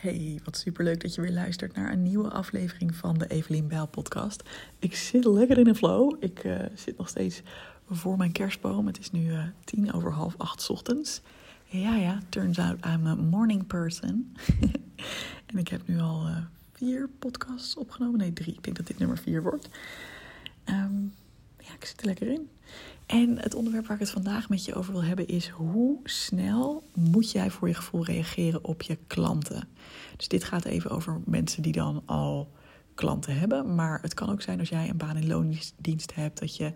Hey, wat superleuk dat je weer luistert naar een nieuwe aflevering van de Evelien Bijl podcast. Ik zit lekker in een flow. Ik uh, zit nog steeds voor mijn kerstboom. Het is nu uh, tien over half acht ochtends. Ja, ja, turns out I'm a morning person. en ik heb nu al uh, vier podcasts opgenomen. Nee, drie. Ik denk dat dit nummer vier wordt. Um, ja, ik zit er lekker in. En het onderwerp waar ik het vandaag met je over wil hebben is hoe snel moet jij voor je gevoel reageren op je klanten. Dus dit gaat even over mensen die dan al klanten hebben. Maar het kan ook zijn als jij een baan in loondienst hebt, dat je.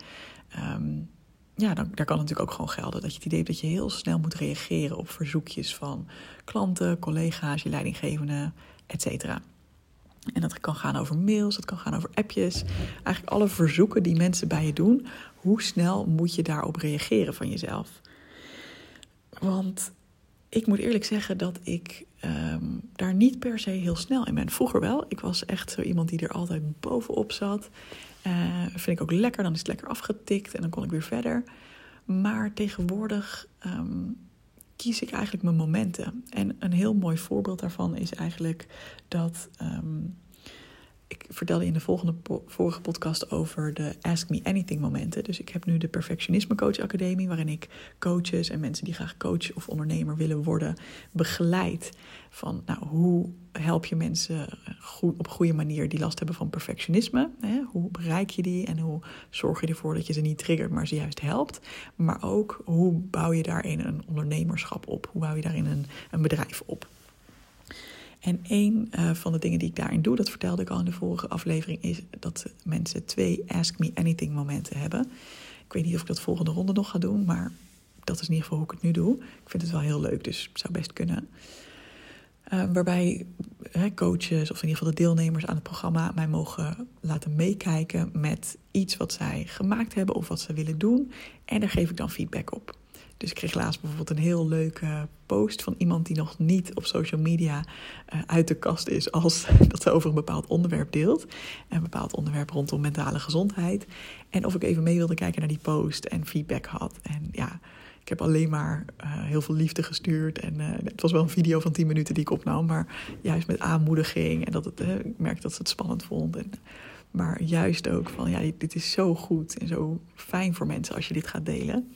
Um, ja, dan, daar kan natuurlijk ook gewoon gelden dat je het idee hebt dat je heel snel moet reageren op verzoekjes van klanten, collega's, je leidinggevende, et cetera. En dat kan gaan over mails, dat kan gaan over appjes. Eigenlijk alle verzoeken die mensen bij je doen. Hoe snel moet je daarop reageren van jezelf? Want ik moet eerlijk zeggen dat ik um, daar niet per se heel snel in ben. Vroeger wel. Ik was echt zo iemand die er altijd bovenop zat. Uh, vind ik ook lekker. Dan is het lekker afgetikt en dan kon ik weer verder. Maar tegenwoordig um, kies ik eigenlijk mijn momenten. En een heel mooi voorbeeld daarvan is eigenlijk dat. Um, ik vertelde in de volgende vorige podcast over de Ask Me Anything momenten. Dus ik heb nu de Perfectionisme Coach Academie, waarin ik coaches en mensen die graag coach of ondernemer willen worden begeleid. Van nou, hoe help je mensen goed, op goede manier die last hebben van perfectionisme? Hè? Hoe bereik je die en hoe zorg je ervoor dat je ze niet triggert, maar ze juist helpt? Maar ook hoe bouw je daarin een ondernemerschap op? Hoe bouw je daarin een, een bedrijf op? En een uh, van de dingen die ik daarin doe, dat vertelde ik al in de vorige aflevering, is dat mensen twee Ask Me Anything momenten hebben. Ik weet niet of ik dat volgende ronde nog ga doen, maar dat is in ieder geval hoe ik het nu doe. Ik vind het wel heel leuk, dus het zou best kunnen. Uh, waarbij coaches, of in ieder geval de deelnemers aan het programma, mij mogen laten meekijken met iets wat zij gemaakt hebben of wat ze willen doen. En daar geef ik dan feedback op. Dus ik kreeg laatst bijvoorbeeld een heel leuke post van iemand die nog niet op social media uh, uit de kast is als dat ze over een bepaald onderwerp deelt. Een bepaald onderwerp rondom mentale gezondheid. En of ik even mee wilde kijken naar die post en feedback had. En ja, ik heb alleen maar uh, heel veel liefde gestuurd. En uh, het was wel een video van 10 minuten die ik opnam, maar juist met aanmoediging. En dat het, ik merkte dat ze het spannend vond. En, maar juist ook van, ja, dit is zo goed en zo fijn voor mensen als je dit gaat delen.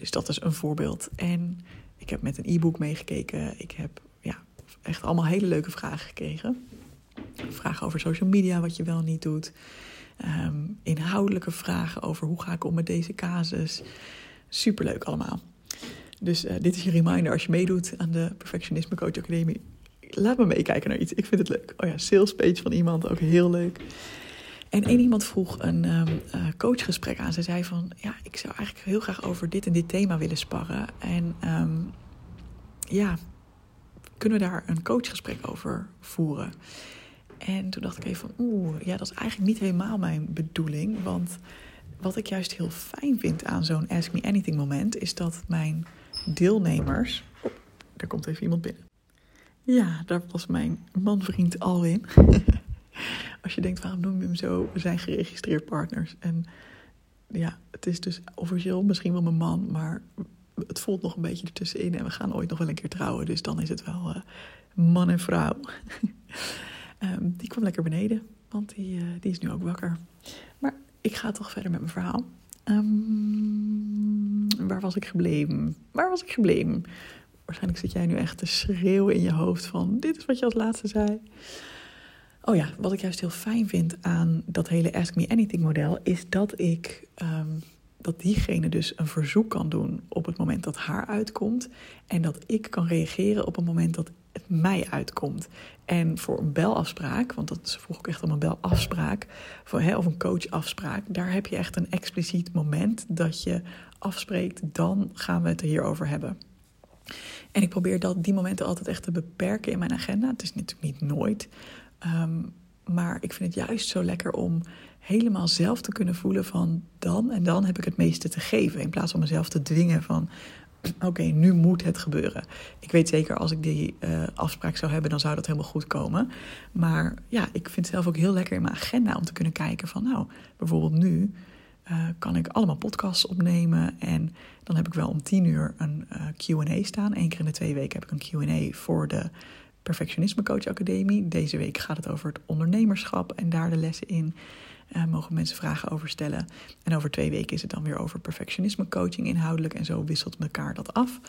Dus dat is een voorbeeld. En ik heb met een e-book meegekeken. Ik heb ja, echt allemaal hele leuke vragen gekregen. Vragen over social media, wat je wel niet doet. Um, inhoudelijke vragen over hoe ga ik om met deze casus. Superleuk allemaal. Dus uh, dit is je reminder als je meedoet aan de Perfectionisme Coach Academie. Laat me meekijken naar iets. Ik vind het leuk. Oh ja, sales page van iemand, ook heel leuk. En één iemand vroeg een um, uh, coachgesprek aan. Ze zei van, ja, ik zou eigenlijk heel graag over dit en dit thema willen sparren. En um, ja, kunnen we daar een coachgesprek over voeren? En toen dacht ik even van, oeh, ja, dat is eigenlijk niet helemaal mijn bedoeling. Want wat ik juist heel fijn vind aan zo'n Ask Me Anything moment... is dat mijn deelnemers... Oh, daar komt even iemand binnen. Ja, daar was mijn manvriend Alwin... als je denkt, waarom noem je hem zo? We zijn geregistreerd partners. En ja, het is dus officieel misschien wel mijn man, maar het voelt nog een beetje ertussenin. En we gaan ooit nog wel een keer trouwen, dus dan is het wel uh, man en vrouw. um, die kwam lekker beneden, want die, uh, die is nu ook wakker. Maar ik ga toch verder met mijn verhaal. Um, waar was ik gebleven? Waar was ik gebleven? Waarschijnlijk zit jij nu echt te schreeuwen in je hoofd van... dit is wat je als laatste zei. Oh ja, wat ik juist heel fijn vind aan dat hele Ask Me Anything model is dat ik um, dat diegene dus een verzoek kan doen op het moment dat haar uitkomt en dat ik kan reageren op het moment dat het mij uitkomt. En voor een belafspraak, want dat vroeg ik echt om een belafspraak, voor, hè, of een coachafspraak, daar heb je echt een expliciet moment dat je afspreekt, dan gaan we het er hierover hebben. En ik probeer dat, die momenten altijd echt te beperken in mijn agenda. Het is natuurlijk niet nooit. Um, maar ik vind het juist zo lekker om helemaal zelf te kunnen voelen van dan en dan heb ik het meeste te geven. In plaats van mezelf te dwingen van oké, nu moet het gebeuren. Ik weet zeker als ik die uh, afspraak zou hebben, dan zou dat helemaal goed komen. Maar ja, ik vind het zelf ook heel lekker in mijn agenda om te kunnen kijken van nou, bijvoorbeeld nu uh, kan ik allemaal podcasts opnemen. En dan heb ik wel om tien uur een uh, QA staan. Eén keer in de twee weken heb ik een QA voor de Perfectionisme Coach Academie. Deze week gaat het over het ondernemerschap en daar de lessen in. Uh, mogen mensen vragen over stellen. En over twee weken is het dan weer over perfectionisme coaching inhoudelijk. En zo wisselt elkaar dat af.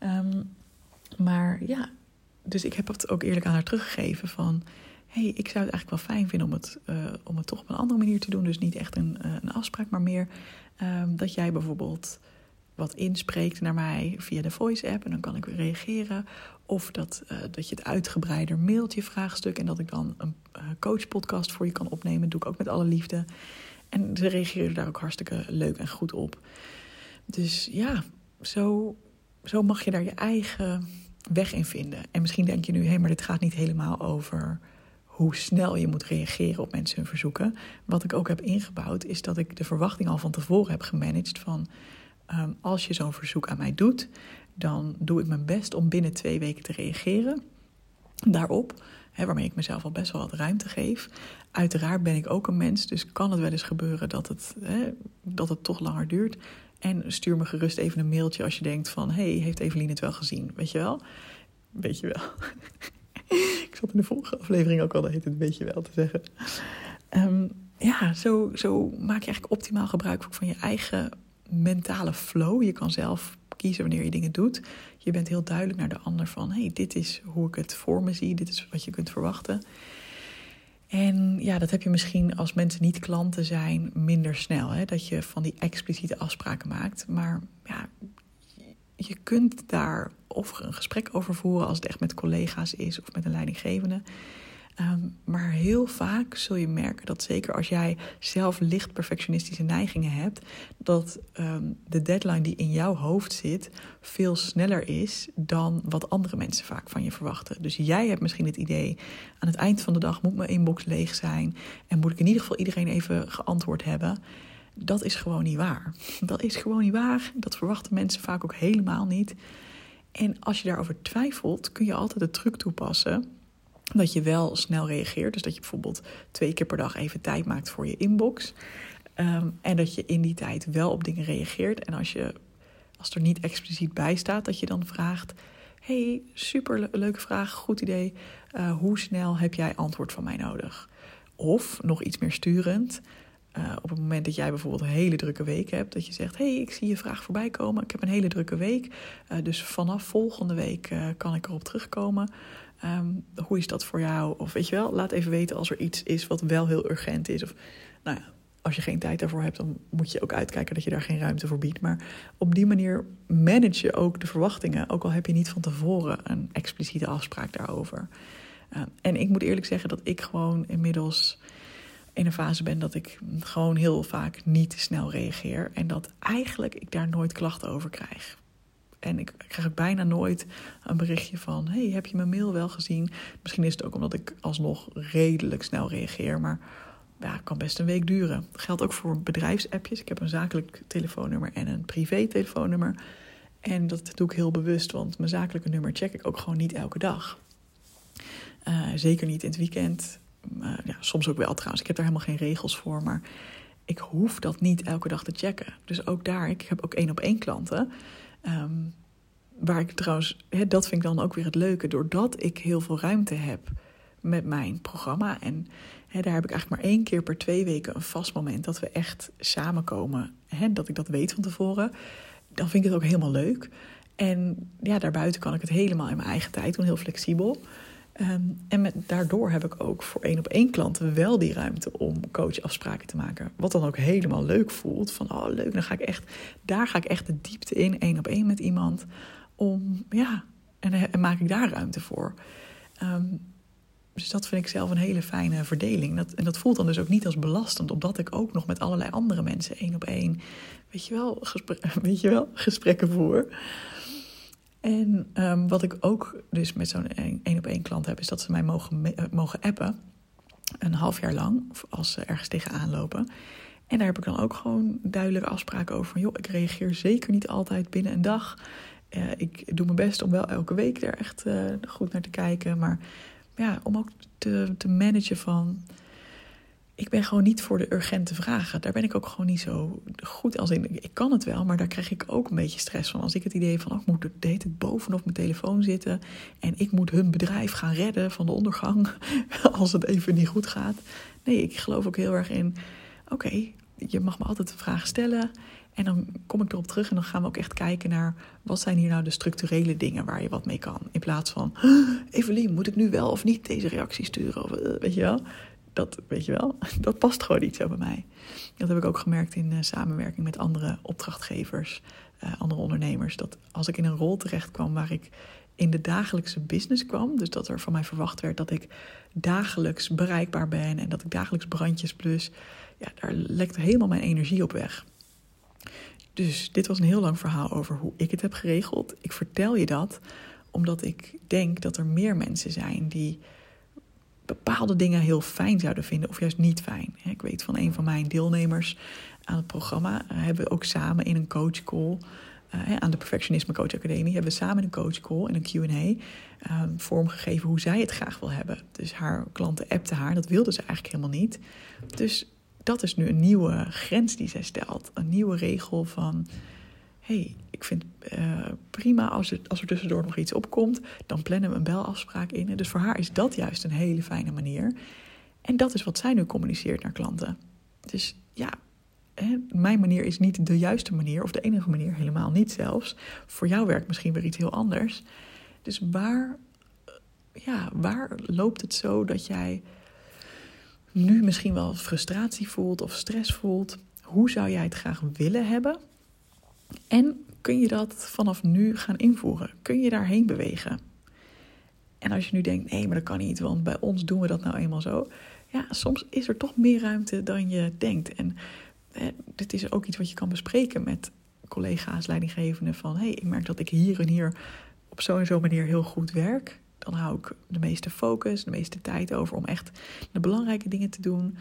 Um, maar ja, dus ik heb het ook eerlijk aan haar teruggegeven van... hey, ik zou het eigenlijk wel fijn vinden om het, uh, om het toch op een andere manier te doen. Dus niet echt een, uh, een afspraak, maar meer um, dat jij bijvoorbeeld wat inspreekt naar mij via de voice app en dan kan ik weer reageren. Of dat, uh, dat je het uitgebreider mailt, je vraagstuk, en dat ik dan een uh, coachpodcast voor je kan opnemen. Dat doe ik ook met alle liefde. En ze reageren daar ook hartstikke leuk en goed op. Dus ja, zo, zo mag je daar je eigen weg in vinden. En misschien denk je nu, hé, maar dit gaat niet helemaal over hoe snel je moet reageren op mensen hun verzoeken. Wat ik ook heb ingebouwd, is dat ik de verwachting al van tevoren heb gemanaged van um, als je zo'n verzoek aan mij doet, dan doe ik mijn best om binnen twee weken te reageren daarop. Waarmee ik mezelf al best wel wat ruimte geef. Uiteraard ben ik ook een mens, dus kan het wel eens gebeuren dat het, dat het toch langer duurt. En stuur me gerust even een mailtje als je denkt van... hey, heeft Evelien het wel gezien? Weet je wel? Weet je wel. ik zat in de vorige aflevering ook al dat heet het weet je wel te zeggen. Um, ja, zo, zo maak je eigenlijk optimaal gebruik van je eigen mentale flow. Je kan zelf kiezen wanneer je dingen doet. Je bent heel duidelijk naar de ander van... hey, dit is hoe ik het voor me zie. Dit is wat je kunt verwachten. En ja, dat heb je misschien als mensen niet klanten zijn minder snel. Hè? Dat je van die expliciete afspraken maakt. Maar ja, je kunt daar of een gesprek over voeren als het echt met collega's is of met een leidinggevende. Um, maar heel vaak zul je merken dat zeker als jij zelf licht perfectionistische neigingen hebt, dat um, de deadline die in jouw hoofd zit veel sneller is dan wat andere mensen vaak van je verwachten. Dus jij hebt misschien het idee, aan het eind van de dag moet mijn inbox leeg zijn en moet ik in ieder geval iedereen even geantwoord hebben. Dat is gewoon niet waar. Dat is gewoon niet waar. Dat verwachten mensen vaak ook helemaal niet. En als je daarover twijfelt, kun je altijd de truc toepassen dat je wel snel reageert. Dus dat je bijvoorbeeld twee keer per dag even tijd maakt voor je inbox. Um, en dat je in die tijd wel op dingen reageert. En als, je, als er niet expliciet bij staat, dat je dan vraagt: Hey, super leuke vraag, goed idee. Uh, hoe snel heb jij antwoord van mij nodig? Of nog iets meer sturend. Uh, op het moment dat jij bijvoorbeeld een hele drukke week hebt, dat je zegt: hey, ik zie je vraag voorbij komen. Ik heb een hele drukke week. Uh, dus vanaf volgende week kan ik erop terugkomen. Um, hoe is dat voor jou? Of weet je wel, laat even weten als er iets is wat wel heel urgent is. Of nou ja, als je geen tijd daarvoor hebt, dan moet je ook uitkijken dat je daar geen ruimte voor biedt. Maar op die manier manage je ook de verwachtingen, ook al heb je niet van tevoren een expliciete afspraak daarover. Uh, en ik moet eerlijk zeggen dat ik gewoon inmiddels in een fase ben dat ik gewoon heel vaak niet snel reageer. En dat eigenlijk ik daar nooit klachten over krijg. En ik krijg bijna nooit een berichtje van: Hey, heb je mijn mail wel gezien? Misschien is het ook omdat ik alsnog redelijk snel reageer, maar ja, het kan best een week duren. Dat geldt ook voor bedrijfsappjes. Ik heb een zakelijk telefoonnummer en een privé telefoonnummer. En dat doe ik heel bewust, want mijn zakelijke nummer check ik ook gewoon niet elke dag. Uh, zeker niet in het weekend. Uh, ja, soms ook wel trouwens. Ik heb daar helemaal geen regels voor, maar ik hoef dat niet elke dag te checken. Dus ook daar, ik heb ook één op één klanten. Um, waar ik trouwens, dat vind ik dan ook weer het leuke, doordat ik heel veel ruimte heb met mijn programma. En daar heb ik eigenlijk maar één keer per twee weken een vast moment dat we echt samenkomen. He, dat ik dat weet van tevoren. Dan vind ik het ook helemaal leuk. En ja, daarbuiten kan ik het helemaal in mijn eigen tijd doen, heel flexibel. Um, en daardoor heb ik ook voor één op één klanten wel die ruimte om coachafspraken te maken. Wat dan ook helemaal leuk voelt. Van oh leuk, dan ga ik echt, daar ga ik echt de diepte in, één op één met iemand. Om ja, en, en maak ik daar ruimte voor. Um, dus dat vind ik zelf een hele fijne verdeling. Dat, en dat voelt dan dus ook niet als belastend, omdat ik ook nog met allerlei andere mensen één op één, weet je wel, weet je wel gesprekken voer. En um, wat ik ook dus met zo'n één op één klant heb, is dat ze mij mogen, mogen appen. Een half jaar lang, als ze ergens tegenaan lopen. En daar heb ik dan ook gewoon duidelijke afspraken over. Van, joh, ik reageer zeker niet altijd binnen een dag. Uh, ik doe mijn best om wel elke week er echt uh, goed naar te kijken. Maar ja, om ook te, te managen van ik ben gewoon niet voor de urgente vragen. Daar ben ik ook gewoon niet zo goed als in. Ik kan het wel, maar daar krijg ik ook een beetje stress van. Als ik het idee van, oh, ik moet de hele bovenop mijn telefoon zitten... en ik moet hun bedrijf gaan redden van de ondergang als het even niet goed gaat. Nee, ik geloof ook heel erg in, oké, je mag me altijd een vraag stellen... En dan kom ik erop terug en dan gaan we ook echt kijken naar wat zijn hier nou de structurele dingen waar je wat mee kan. In plaats van, Evelien, moet ik nu wel of niet deze reactie sturen? Of, eh, weet je wel? Dat, weet je wel, dat past gewoon niet zo bij mij. Dat heb ik ook gemerkt in uh, samenwerking met andere opdrachtgevers, uh, andere ondernemers. Dat als ik in een rol terecht kwam waar ik in de dagelijkse business kwam, dus dat er van mij verwacht werd dat ik dagelijks bereikbaar ben en dat ik dagelijks brandjes plus, ja, daar lekte helemaal mijn energie op weg. Dus dit was een heel lang verhaal over hoe ik het heb geregeld. Ik vertel je dat omdat ik denk dat er meer mensen zijn die bepaalde dingen heel fijn zouden vinden of juist niet fijn. Ik weet van een van mijn deelnemers aan het programma eh, hebben we ook samen in een coachcall uh, aan de Perfectionisme Coach Academie hebben we samen een coachcall in een Q&A uh, vormgegeven hoe zij het graag wil hebben. Dus haar klanten appten haar, dat wilde ze eigenlijk helemaal niet. Dus dat is nu een nieuwe grens die zij stelt, een nieuwe regel van hey, ik vind uh, prima als er, als er tussendoor nog iets opkomt, dan plannen we een belafspraak in. Dus voor haar is dat juist een hele fijne manier. En dat is wat zij nu communiceert naar klanten. Dus ja, hè, mijn manier is niet de juiste manier, of de enige manier, helemaal niet zelfs. Voor jou werkt misschien weer iets heel anders. Dus waar, ja, waar loopt het zo dat jij nu misschien wel frustratie voelt of stress voelt? Hoe zou jij het graag willen hebben? En kun je dat vanaf nu gaan invoeren? Kun je daarheen bewegen? En als je nu denkt, nee, maar dat kan niet, want bij ons doen we dat nou eenmaal zo. Ja, soms is er toch meer ruimte dan je denkt. En eh, dit is ook iets wat je kan bespreken met collega's, leidinggevenden. Van, hé, hey, ik merk dat ik hier en hier op zo'n en zo manier heel goed werk. Dan hou ik de meeste focus, de meeste tijd over om echt de belangrijke dingen te doen.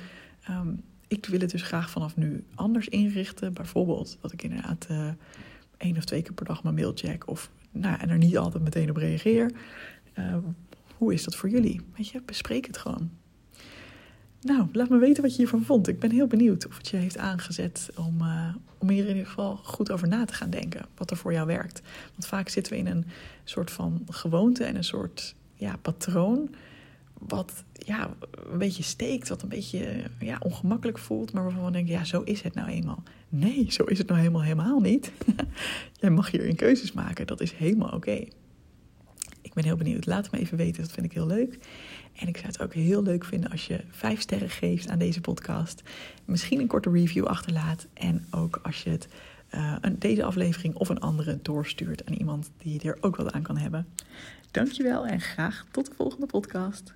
Um, ik wil het dus graag vanaf nu anders inrichten. Bijvoorbeeld dat ik inderdaad uh, één of twee keer per dag mijn mail check. Of, nou, en er niet altijd meteen op reageer. Uh, hoe is dat voor jullie? Weet je, bespreek het gewoon. Nou, laat me weten wat je hiervan vond. Ik ben heel benieuwd of het je heeft aangezet om, uh, om hier in ieder geval goed over na te gaan denken. Wat er voor jou werkt. Want vaak zitten we in een soort van gewoonte en een soort ja, patroon wat ja, een beetje steekt, wat een beetje ja, ongemakkelijk voelt, maar waarvan we denken, ja, zo is het nou eenmaal. Nee, zo is het nou helemaal helemaal niet. Jij mag hierin keuzes maken, dat is helemaal oké. Ik ben heel benieuwd, laat het me even weten, dat vind ik heel leuk. En ik zou het ook heel leuk vinden als je vijf sterren geeft aan deze podcast. Misschien een korte review achterlaat en ook als je het, uh, deze aflevering of een andere doorstuurt aan iemand die er ook wat aan kan hebben. Dankjewel en graag tot de volgende podcast.